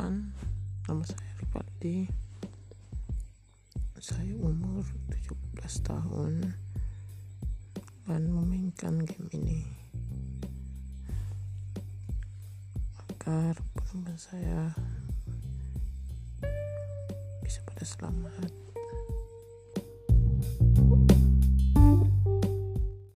Perkenalkan, nama saya Rivaldi. Saya umur 17 tahun. Dan memainkan game ini. Agar peneman saya bisa pada selamat.